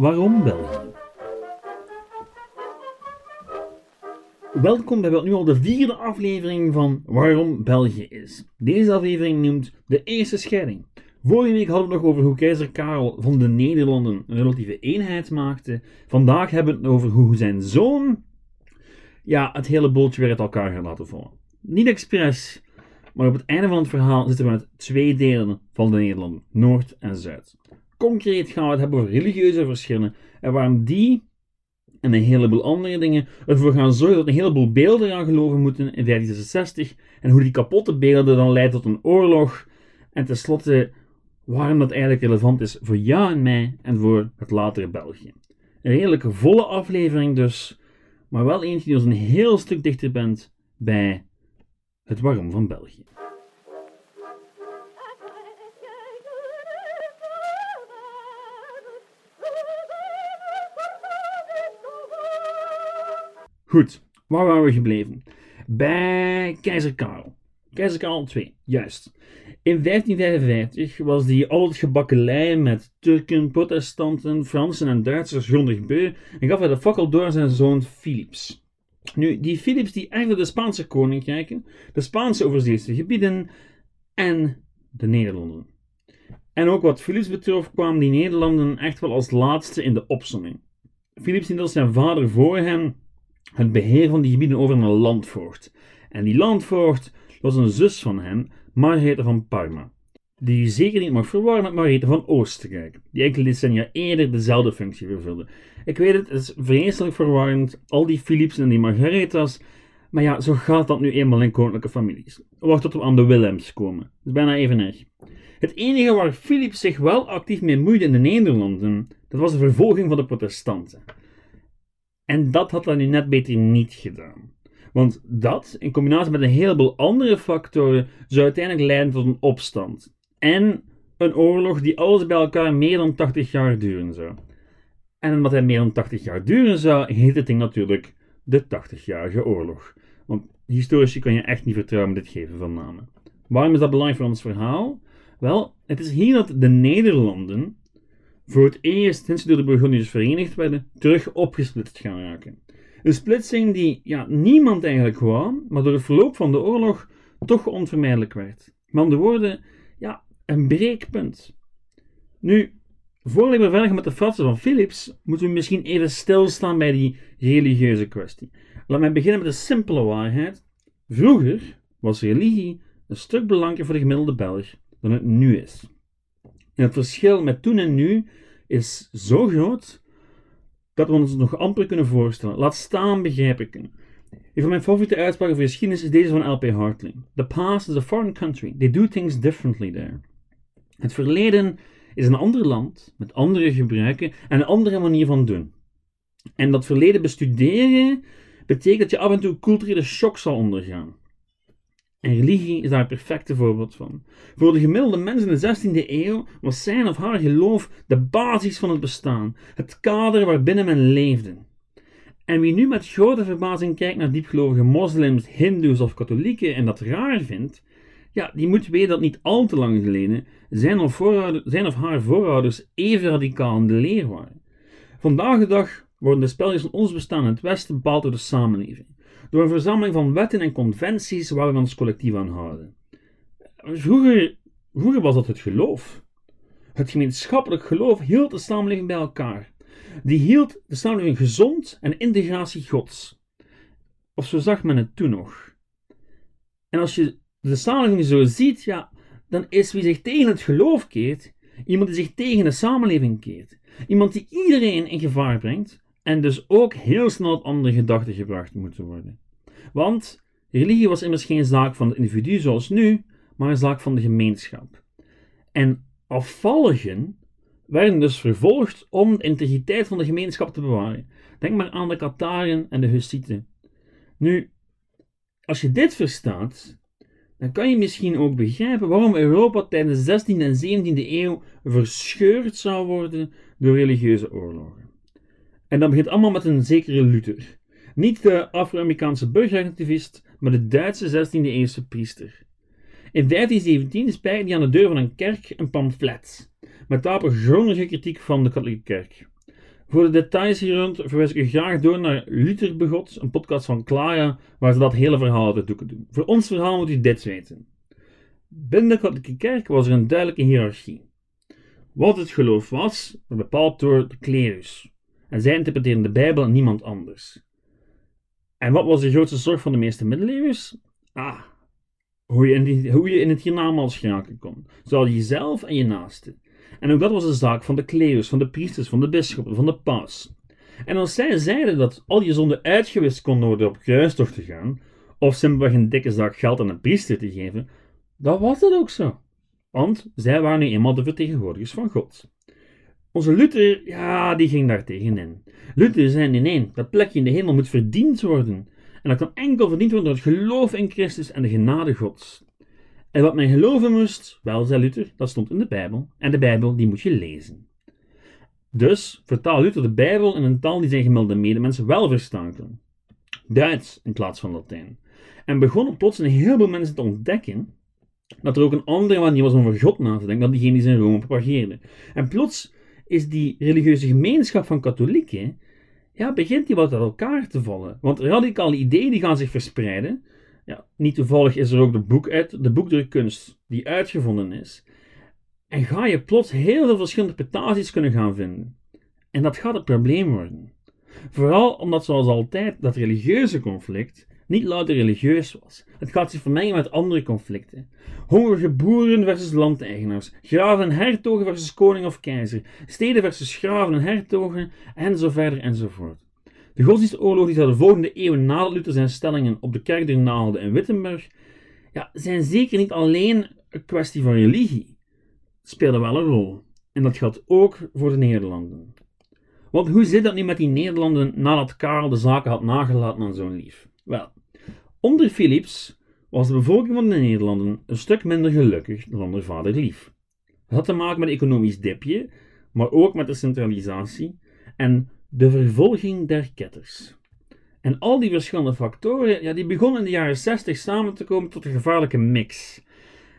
Waarom België? Welkom bij wat nu al de vierde aflevering van Waarom België is. Deze aflevering noemt De Eerste Scheiding. Vorige week hadden we het nog over hoe keizer Karel van de Nederlanden een relatieve eenheid maakte. Vandaag hebben we het over hoe zijn zoon ja, het hele boeltje weer uit elkaar gaat laten vallen. Niet expres, maar op het einde van het verhaal zitten we met twee delen van de Nederlanden, Noord en Zuid. Concreet gaan we het hebben over religieuze verschillen en waarom die en een heleboel andere dingen ervoor gaan zorgen dat een heleboel beelden aan geloven moeten in 1566 en hoe die kapotte beelden dan leiden tot een oorlog en tenslotte waarom dat eigenlijk relevant is voor jou en mij en voor het latere België. Een redelijk volle aflevering dus, maar wel eentje die ons een heel stuk dichter bent bij het waarom van België. Goed, waar waren we gebleven? Bij keizer Karel. Keizer Karel II, juist. In 1555 was die al het gebakkelei met Turken, protestanten, Fransen en Duitsers grondig beu en gaf hij de fakkel door aan zijn zoon Philips. Nu, die Philips die erfde de Spaanse koninkrijken, de Spaanse overzeese gebieden en de Nederlanden. En ook wat Philips betrof kwamen die Nederlanden echt wel als laatste in de opsomming. Philips hield zijn vader voor hem het beheer van die gebieden over naar Landvoort. En die Landvoort was een zus van hem, Margarethe van Parma. Die je zeker niet mag verwarren met Margarethe van Oostenrijk, die enkele decennia eerder dezelfde functie vervulde. Ik weet het, het is vreselijk verwarrend, al die Philips en die Margaretha's, maar ja, zo gaat dat nu eenmaal in koninklijke families. Wacht tot we aan de Willems komen. Dat is bijna even erg. Het enige waar Philips zich wel actief mee moeide in de Nederlanden, dat was de vervolging van de protestanten. En dat had hij nu net beter niet gedaan. Want dat, in combinatie met een heleboel andere factoren, zou uiteindelijk leiden tot een opstand. En een oorlog die alles bij elkaar meer dan 80 jaar duren zou. En omdat hij meer dan 80 jaar duren zou, heet het ding natuurlijk de 80-jarige oorlog. Want historici kan je echt niet vertrouwen met dit geven van namen. Waarom is dat belangrijk voor ons verhaal? Wel, het is hier dat de Nederlanden voor het eerst sinds ze door de Burgondiërs verenigd werden, terug opgesplitst gaan raken. Een splitsing die ja, niemand eigenlijk wou, maar door het verloop van de oorlog toch onvermijdelijk werd. Met andere woorden, ja, een breekpunt. Nu, voor we verder met de fratsen van Philips, moeten we misschien even stilstaan bij die religieuze kwestie. Laat mij beginnen met de simpele waarheid. Vroeger was religie een stuk belangrijker voor de gemiddelde Belg dan het nu is. En het verschil met toen en nu is zo groot dat we ons nog amper kunnen voorstellen. Laat staan begrijpen kunnen. Een van mijn favoriete uitspraken voor geschiedenis is deze van L.P. Hartley. The past is a foreign country. They do things differently there. Het verleden is een ander land, met andere gebruiken en een andere manier van doen. En dat verleden bestuderen betekent dat je af en toe culturele shock zal ondergaan. En religie is daar een perfecte voorbeeld van. Voor de gemiddelde mens in de 16e eeuw was zijn of haar geloof de basis van het bestaan, het kader waarbinnen men leefde. En wie nu met grote verbazing kijkt naar diepgelovige moslims, hindoes of katholieken en dat raar vindt, ja, die moet weten dat niet al te lang geleden zijn of, zijn of haar voorouders even radicaal in de leer waren. Vandaag de dag worden de spelletjes van ons bestaan in het Westen bepaald door de samenleving door een verzameling van wetten en conventies waar we ons collectief aan houden. Vroeger, vroeger was dat het geloof. Het gemeenschappelijk geloof hield de samenleving bij elkaar. Die hield de samenleving gezond en integratie gods. Of zo zag men het toen nog. En als je de samenleving zo ziet, ja, dan is wie zich tegen het geloof keert, iemand die zich tegen de samenleving keert. Iemand die iedereen in gevaar brengt en dus ook heel snel andere gedachten gebracht moeten worden. Want religie was immers geen zaak van het individu zoals nu, maar een zaak van de gemeenschap. En afvalligen werden dus vervolgd om de integriteit van de gemeenschap te bewaren. Denk maar aan de Kataren en de Hussieten. Nu, als je dit verstaat, dan kan je misschien ook begrijpen waarom Europa tijdens de 16e en 17e eeuw verscheurd zou worden door religieuze oorlogen. En dat begint allemaal met een zekere Luther. Niet de Afro-Amerikaanse burgeractivist, maar de Duitse 16e-eeuwse priester. In 1517 spijt hij aan de deur van een kerk een pamflet, met daarop grondige kritiek van de katholieke kerk. Voor de details hier rond verwijs ik u graag door naar Luther Begot, een podcast van Clara, waar ze dat hele verhaal uit doeken doen. Voor ons verhaal moet u dit weten. Binnen de katholieke kerk was er een duidelijke hiërarchie. Wat het geloof was, werd bepaald door de klerus. En zij interpreteerden de Bijbel en niemand anders. En wat was de grootste zorg van de meeste middeleeuwers? Ah, hoe je in, die, hoe je in het hiernamaals geraken kon. Zowel jezelf en je naaste. En ook dat was de zaak van de klerus, van de priesters, van de bisschoppen, van de paus. En als zij zeiden dat al je zonden uitgewist konden worden op kruistocht te gaan, of simpelweg een dikke zak geld aan een priester te geven, dan was dat ook zo. Want zij waren nu eenmaal de vertegenwoordigers van God. Onze Luther, ja, die ging daar tegenin. Luther zei nee, nee, dat plekje in de hemel moet verdiend worden. En dat kan enkel verdiend worden door het geloof in Christus en de genade Gods. En wat men geloven moest, wel, zei Luther, dat stond in de Bijbel. En de Bijbel, die moet je lezen. Dus vertaal Luther de Bijbel in een taal die zijn gemiddelde medemensen wel verstaan kan. Duits in plaats van Latijn. En begonnen plots een heleboel mensen te ontdekken dat er ook een andere manier was om over God na te denken dan diegene die zijn Rome propageerde. En plots is die religieuze gemeenschap van katholieken, ja, begint die wat uit elkaar te vallen. Want radicale ideeën die gaan zich verspreiden. Ja, niet toevallig is er ook de, boek uit, de boekdrukkunst die uitgevonden is. En ga je plots heel veel verschillende interpretaties kunnen gaan vinden. En dat gaat het probleem worden. Vooral omdat, zoals altijd, dat religieuze conflict niet louter religieus was. Het gaat zich vermengen met andere conflicten. Hongerige boeren versus landeigenaars, graven en hertogen versus koning of keizer, steden versus graven en hertogen, en zo verder enzovoort. De godsdienstoorlog die de volgende eeuwen nadat Luther zijn stellingen op de kerk naalde in Wittenberg, ja, zijn zeker niet alleen een kwestie van religie. Het speelde wel een rol. En dat geldt ook voor de Nederlanden. Want hoe zit dat nu met die Nederlanden nadat Karel de zaken had nagelaten aan zo'n lief? Wel, Onder Philips was de bevolking van de Nederlanden een stuk minder gelukkig dan onder vader Lief. Het had te maken met een economisch dipje, maar ook met de centralisatie en de vervolging der ketters. En al die verschillende factoren, ja, die begonnen in de jaren 60 samen te komen tot een gevaarlijke mix.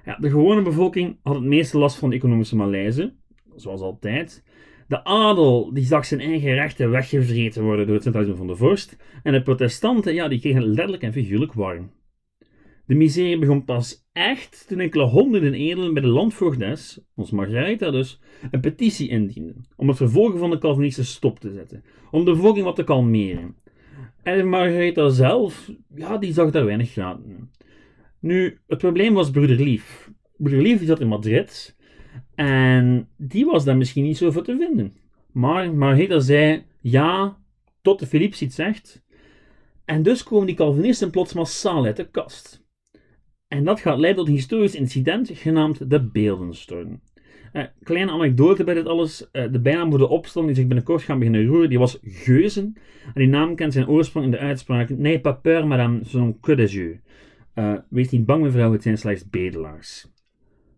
Ja, de gewone bevolking had het meeste last van de economische malaise, zoals altijd. De adel die zag zijn eigen rechten weggevreten worden door het centralisme van de vorst. En de protestanten, ja, die kregen letterlijk en figuurlijk warm. De miserie begon pas echt toen enkele honderden edelen bij de landvoogdes, ons Margaretha dus, een petitie indienden om het vervolgen van de Calvinisten stop te zetten, om de bevolking wat te kalmeren. En Margaretha zelf, ja, die zag daar weinig gaten. Nu, het probleem was broeder Lief. Broeder Lief zat in Madrid en die was daar misschien niet zo voor te vinden. Maar Margareta zei ja, tot de Philips iets zegt. En dus komen die Calvinisten plots massaal uit de kast. En dat gaat leiden tot een historisch incident genaamd de Beeldenstorm. Uh, kleine anekdote bij dit alles. Uh, de bijnaam voor de opstand die zich binnenkort gaan beginnen roeren, die was Geuzen. En die naam kent zijn oorsprong in de uitspraak Nee, pas peur, madame, ce sont que des yeux. Uh, wees niet bang, mevrouw, het zijn slechts bedelaars.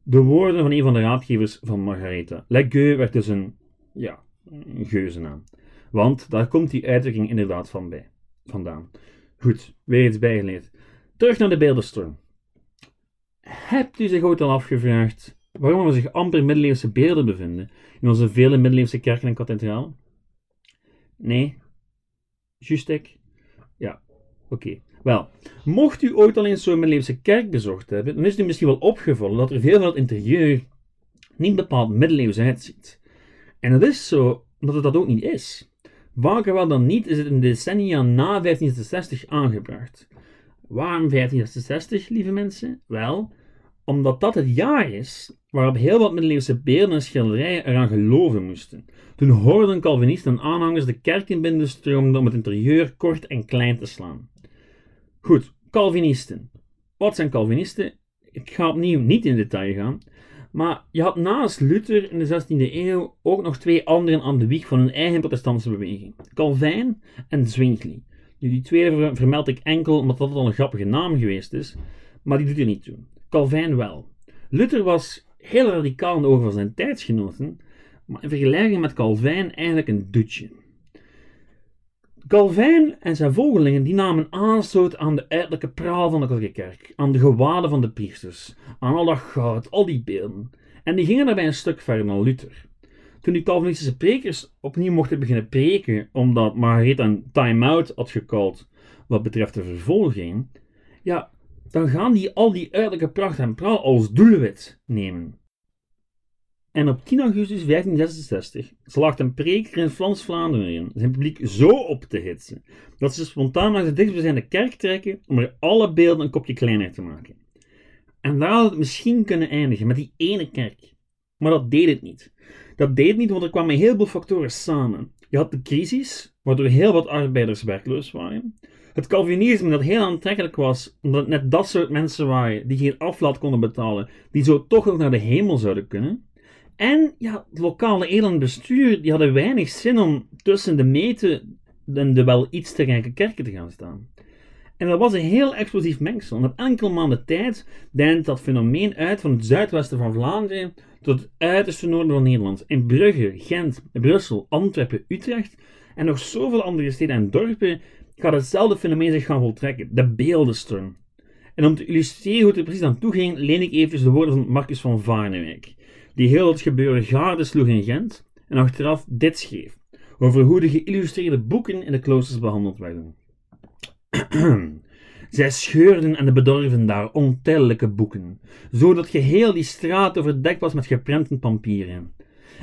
De woorden van een van de raadgevers van Margaretha. Gueux werd dus een, ja, een geuzennaam. Want daar komt die uitdrukking inderdaad van bij, vandaan. Goed, weer iets bijgeleerd. Terug naar de beeldenstorm. Hebt u zich ooit al afgevraagd waarom er zich amper middeleeuwse beelden bevinden in onze vele middeleeuwse kerken en kathedralen? Nee? Just ik? Ja, oké. Wel, mocht u ooit al eens zo'n middeleeuwse kerk bezocht hebben, dan is u misschien wel opgevallen dat er veel van het interieur niet bepaald middeleeuws uitziet. En dat is zo omdat het dat ook niet is. Vaker wel dan niet is het in de decennia na 1560 aangebracht. Waarom 1560, lieve mensen? Wel, omdat dat het jaar is waarop heel wat middeleeuwse beelden en schilderijen eraan geloven moesten. Toen hoorden Calvinisten en aanhangers de kerken binnenstroomden om het interieur kort en klein te slaan. Goed, Calvinisten. Wat zijn Calvinisten? Ik ga opnieuw niet in detail gaan. Maar je had naast Luther in de 16e eeuw ook nog twee anderen aan de wieg van hun eigen protestantse beweging: Calvijn en Zwingli. Nu, die tweede vermeld ik enkel omdat dat al een grappige naam geweest is, maar die doet er niet toe. Calvijn wel. Luther was heel radicaal in de ogen van zijn tijdsgenoten, maar in vergelijking met Calvijn eigenlijk een dutje. Calvijn en zijn volgelingen die namen aanstoot aan de uiterlijke praal van de kerk, aan de gewaden van de priesters, aan al dat goud, al die beelden. En die gingen daarbij een stuk verder dan Luther. Toen die Calvinistische prekers opnieuw mochten beginnen preken, omdat Margaretha een time-out had gecalled wat betreft de vervolging, ja, dan gaan die al die uiterlijke pracht en praal als doelwit nemen. En op 10 augustus 1566 slaagt een preker in Frans-Vlaanderen zijn publiek zo op te hitsen dat ze spontaan naar de dichtstbijzijnde kerk trekken om er alle beelden een kopje kleiner te maken. En daar had het misschien kunnen eindigen met die ene kerk. Maar dat deed het niet. Dat deed het niet, want er kwamen heel veel factoren samen. Je had de crisis, waardoor heel wat arbeiders werkloos waren. Het Calvinisme dat heel aantrekkelijk was, omdat het net dat soort mensen waren die geen aflaat konden betalen, die zo toch nog naar de hemel zouden kunnen. En ja, het lokale elend bestuur, die hadden weinig zin om tussen de meten en de wel iets te rijke kerken te gaan staan. En dat was een heel explosief mengsel. Met enkele maanden tijd deint dat fenomeen uit van het zuidwesten van Vlaanderen tot het uiterste noorden van Nederland. In Brugge, Gent, Brussel, Antwerpen, Utrecht en nog zoveel andere steden en dorpen gaat hetzelfde fenomeen zich gaan voltrekken. De beeldenstorm. En om te illustreren hoe het er precies aan toe ging, leen ik even de woorden van Marcus van Varnewijk, die heel het gebeuren gade sloeg in Gent en achteraf dit schreef, over hoe de geïllustreerde boeken in de kloosters behandeld werden. Zij scheurden en bedorven daar ontellijke boeken, zodat geheel die straat overdekt was met geprenten papieren.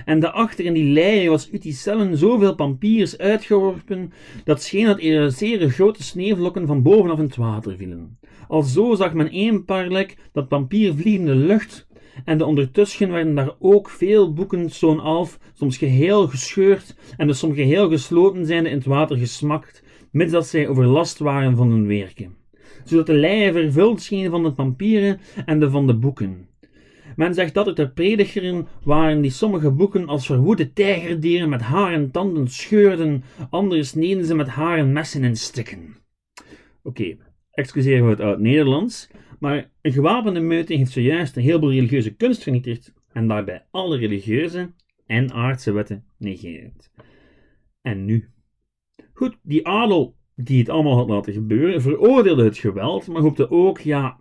En daarachter in die leien was uit die cellen zoveel pampiers uitgeworpen, dat scheen dat er zeer grote sneeuwvlokken van bovenaf in het water vielen. Alzo zag men één parlek dat pampier vliegende lucht, en de ondertussen werden daar ook veel boeken zo'n af, soms geheel gescheurd en de soms geheel gesloten zijnde in het water gesmakt, mits dat zij overlast waren van hun werken, zodat de leien vervuld schenen van de pampieren en de van de boeken. Men zegt dat het er predigeren waren die sommige boeken als verwoede tijgerdieren met haar en tanden scheurden, andere sneden ze met haar en messen en stikken. Oké, excuseer voor het oud-Nederlands, maar een gewapende meute heeft zojuist een heleboel religieuze kunst vernietigd en daarbij alle religieuze en aardse wetten negeert. En nu? Goed, die adel die het allemaal had laten gebeuren, veroordeelde het geweld, maar hoopte ook, ja,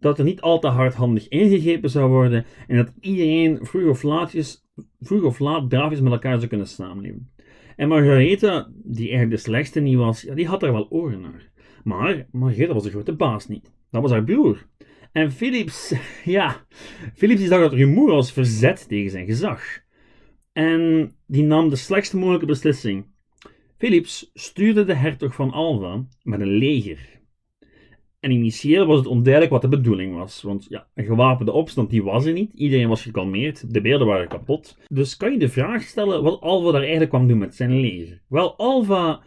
dat er niet al te hardhandig ingegrepen zou worden en dat iedereen vroeg of, laatjes, vroeg of laat braafjes met elkaar zou kunnen samenleven. En Margaretha, die eigenlijk de slechtste niet was, ja, die had er wel oren naar. Maar Margaretha was de grote baas niet. Dat was haar broer. En Philips, ja, Philips zag dat rumoer als verzet tegen zijn gezag. En die nam de slechtste mogelijke beslissing. Philips stuurde de hertog van Alva met een leger en initieel was het onduidelijk wat de bedoeling was. Want ja, een gewapende opstand die was er niet. Iedereen was gekalmeerd. De beelden waren kapot. Dus kan je de vraag stellen wat Alva daar eigenlijk kwam doen met zijn leger? Wel, Alva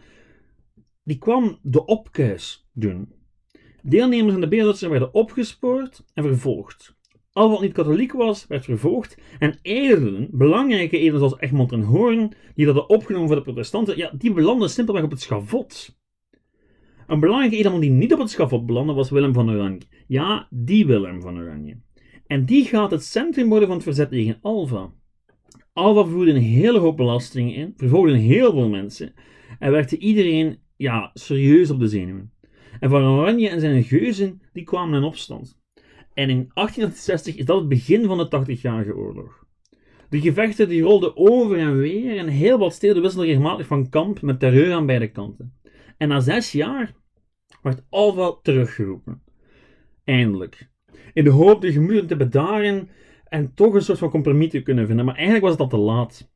die kwam de opkuis doen. Deelnemers aan de beeldotsen werden opgespoord en vervolgd. Al wat niet katholiek was, werd vervolgd. En edelen, belangrijke edelen zoals Egmond en Hoorn, die hadden opgenomen voor de protestanten, ja, die belanden simpelweg op het schavot. Een belangrijke edelman die niet op het schavot belandde was Willem van Oranje. Ja, die Willem van Oranje. En die gaat het centrum worden van het verzet tegen Alva. Alva voerde een hele hoop belastingen in, vervolgde heel veel mensen en werkte iedereen ja, serieus op de zenuwen. En Van Oranje en zijn geuzen die kwamen in opstand. En in 1860 is dat het begin van de 80-jarige oorlog. De gevechten die rolden over en weer en heel wat steden wisselden regelmatig van kamp met terreur aan beide kanten. En na zes jaar werd Alva teruggeroepen. Eindelijk. In de hoop de gemoeden te bedaren en toch een soort van compromis te kunnen vinden. Maar eigenlijk was het al te laat.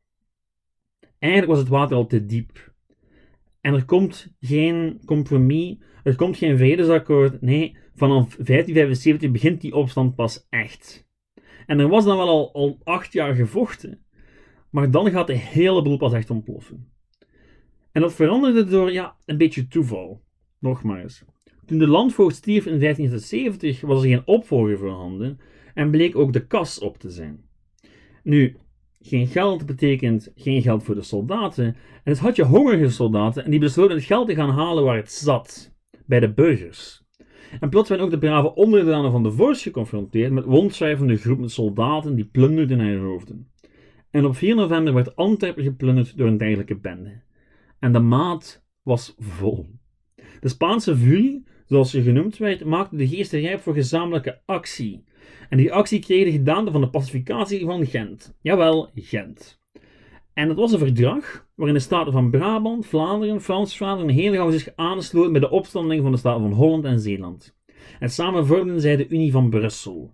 Eigenlijk was het water al te diep. En er komt geen compromis, er komt geen vredesakkoord. Nee, vanaf 1575 begint die opstand pas echt. En er was dan wel al, al acht jaar gevochten. Maar dan gaat de hele boel pas echt ontploffen. En dat veranderde door ja, een beetje toeval. Nogmaals. Toen de landvoogd stierf in 1570 was er geen opvolger voorhanden en bleek ook de kas op te zijn. Nu, geen geld betekent geen geld voor de soldaten. En dus had je hongerige soldaten en die besloten het geld te gaan halen waar het zat, bij de burgers. En plots werden ook de brave onderdanen van de vorst geconfronteerd met rondzwijvende groepen soldaten die plunderden en roofden. En op 4 november werd Antwerpen geplunderd door een dergelijke bende. En de maat was vol. De Spaanse vurie, zoals ze genoemd werd, maakte de geesten rijp voor gezamenlijke actie. En die actie kreeg de gedaante van de pacificatie van Gent. Jawel, Gent. En dat was een verdrag waarin de staten van Brabant, Vlaanderen, Frans-Vlaanderen en Henegouwen zich aansloten bij de opstanding van de staten van Holland en Zeeland. En samen vormden zij de Unie van Brussel.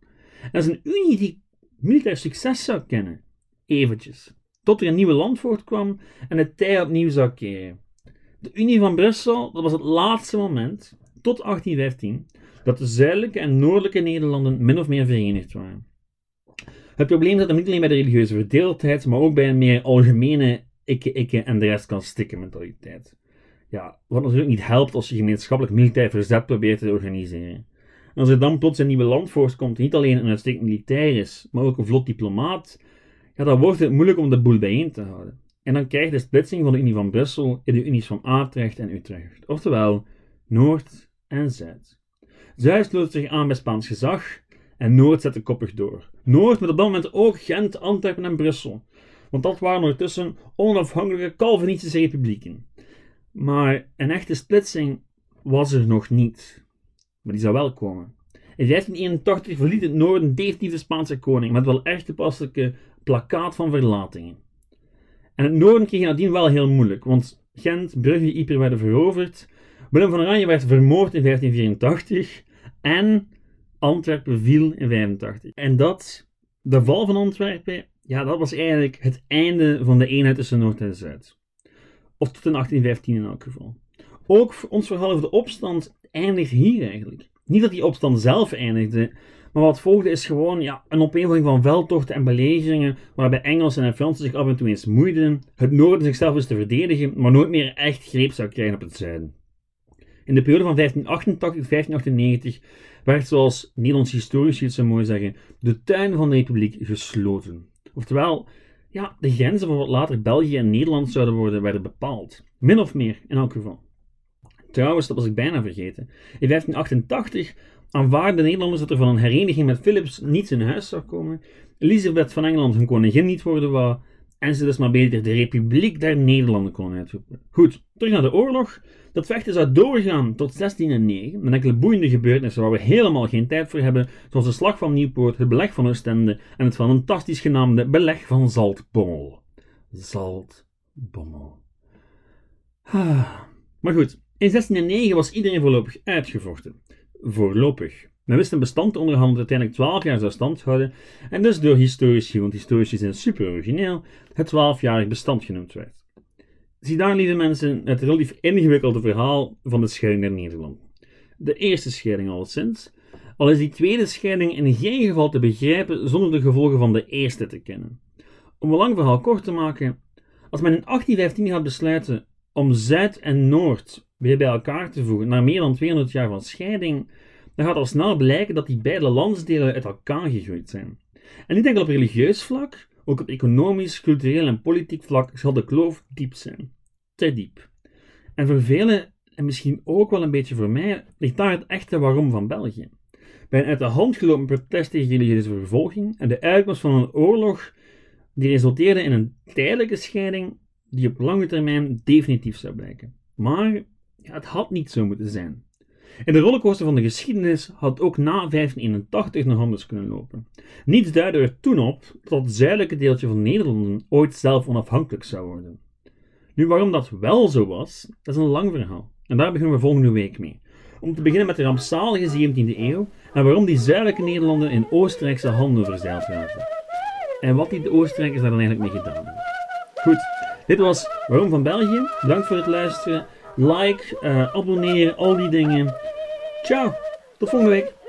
Dat is een unie die militair succes zou kennen. Eventjes. Tot er een nieuw land voortkwam en het tij opnieuw zou keren. De Unie van Brussel, dat was het laatste moment, tot 1815, dat de zuidelijke en noordelijke Nederlanden min of meer verenigd waren. Het probleem zat hem niet alleen bij de religieuze verdeeldheid, maar ook bij een meer algemene ikke-ikke en de rest kan stikken mentaliteit. Ja, wat natuurlijk niet helpt als je gemeenschappelijk militair verzet probeert te organiseren. En als er dan plots een nieuwe landvorst komt die niet alleen een uitstekend militair is, maar ook een vlot diplomaat, ja, dan wordt het moeilijk om de boel bijeen te houden. En dan krijg je de splitsing van de Unie van Brussel in de Unies van Atrecht en Utrecht. Oftewel, Noord en Zuid. Zuid sloot zich aan bij Spaans gezag en Noord zette koppig door. Noord met op dat moment ook Gent, Antwerpen en Brussel. Want dat waren ondertussen onafhankelijke Calvinistische republieken. Maar een echte splitsing was er nog niet. Maar die zou wel komen. In 1581 verliet het noorden definitief de Spaanse koning met wel echt toepasselijke plakkaat van verlatingen. En het noorden kreeg nadien wel heel moeilijk, want Gent, Brugge, Ypres werden veroverd. Willem van Oranje werd vermoord in 1584 en Antwerpen viel in 85. En dat, de val van Antwerpen, ja, dat was eigenlijk het einde van de eenheid tussen Noord en Zuid. Of tot in 1815 in elk geval. Ook ons verhaal over de opstand eindigt hier eigenlijk. Niet dat die opstand zelf eindigde, maar wat volgde is gewoon ja, een opeenvolging van veldtochten en belegeringen, waarbij Engelsen en Fransen zich af en toe eens moeiden, het noorden zichzelf wist te verdedigen, maar nooit meer echt greep zou krijgen op het zuiden. In de periode van 1588-1598 werd, zoals Nederlands historici het zo mooi zeggen, de tuin van de republiek gesloten. Oftewel, ja, de grenzen van wat later België en Nederland zouden worden, werden bepaald. Min of meer, in elk geval. Trouwens, dat was ik bijna vergeten. In 1588 aanvaarden de Nederlanders dat er van een hereniging met Philips niets in huis zou komen. Elisabeth van Engeland hun koningin niet worden wou, en ze dus maar beter de Republiek der Nederlanden kon uitroepen. Goed, terug naar de oorlog. Dat vechten zou doorgaan tot 1609, met enkele boeiende gebeurtenissen waar we helemaal geen tijd voor hebben, zoals de slag van Nieuwpoort, het beleg van Oostende en het fantastisch genaamde beleg van Zaltbommel. Zaltbommel. Ah. Maar goed, in 1609 was iedereen voorlopig uitgevochten. Voorlopig. Men wist een bestand onderhandelen dat uiteindelijk 12 jaar zou stand houden en dus door historici, want historici zijn super origineel, het 12-jarig bestand genoemd werd. Zie daar, lieve mensen, het relatief ingewikkelde verhaal van de scheiding der Nederlanden. De eerste scheiding alleszins, al is die tweede scheiding in geen geval te begrijpen zonder de gevolgen van de eerste te kennen. Om een lang verhaal kort te maken, als men in 1815 gaat besluiten om Zuid en Noord weer bij elkaar te voegen na meer dan 200 jaar van scheiding, dan gaat al snel blijken dat die beide landsdelen uit elkaar gegroeid zijn. En niet enkel op religieus vlak, ook op economisch, cultureel en politiek vlak zal de kloof diep zijn. Te diep. En voor velen, en misschien ook wel een beetje voor mij, ligt daar het echte waarom van België. Bij een uit de hand gelopen protest tegen religieuze vervolging en de uitkomst van een oorlog die resulteerde in een tijdelijke scheiding die op lange termijn definitief zou blijken. Maar ja, het had niet zo moeten zijn. In de rollercoaster van de geschiedenis had ook na 1581 nog anders kunnen lopen. Niets duidde er toen op dat het zuidelijke deeltje van Nederland ooit zelf onafhankelijk zou worden. Nu, waarom dat wel zo was, dat is een lang verhaal. En daar beginnen we volgende week mee. Om te beginnen met de rampzalige 17e eeuw en waarom die zuidelijke Nederlanden in Oostenrijkse handen verzeild raakten. En wat die de Oostenrijkers daar dan eigenlijk mee gedaan hebben. Goed, dit was Waarom van België. Bedankt voor het luisteren. Like, uh, abonneren, al die dingen. Ciao, tot volgende week.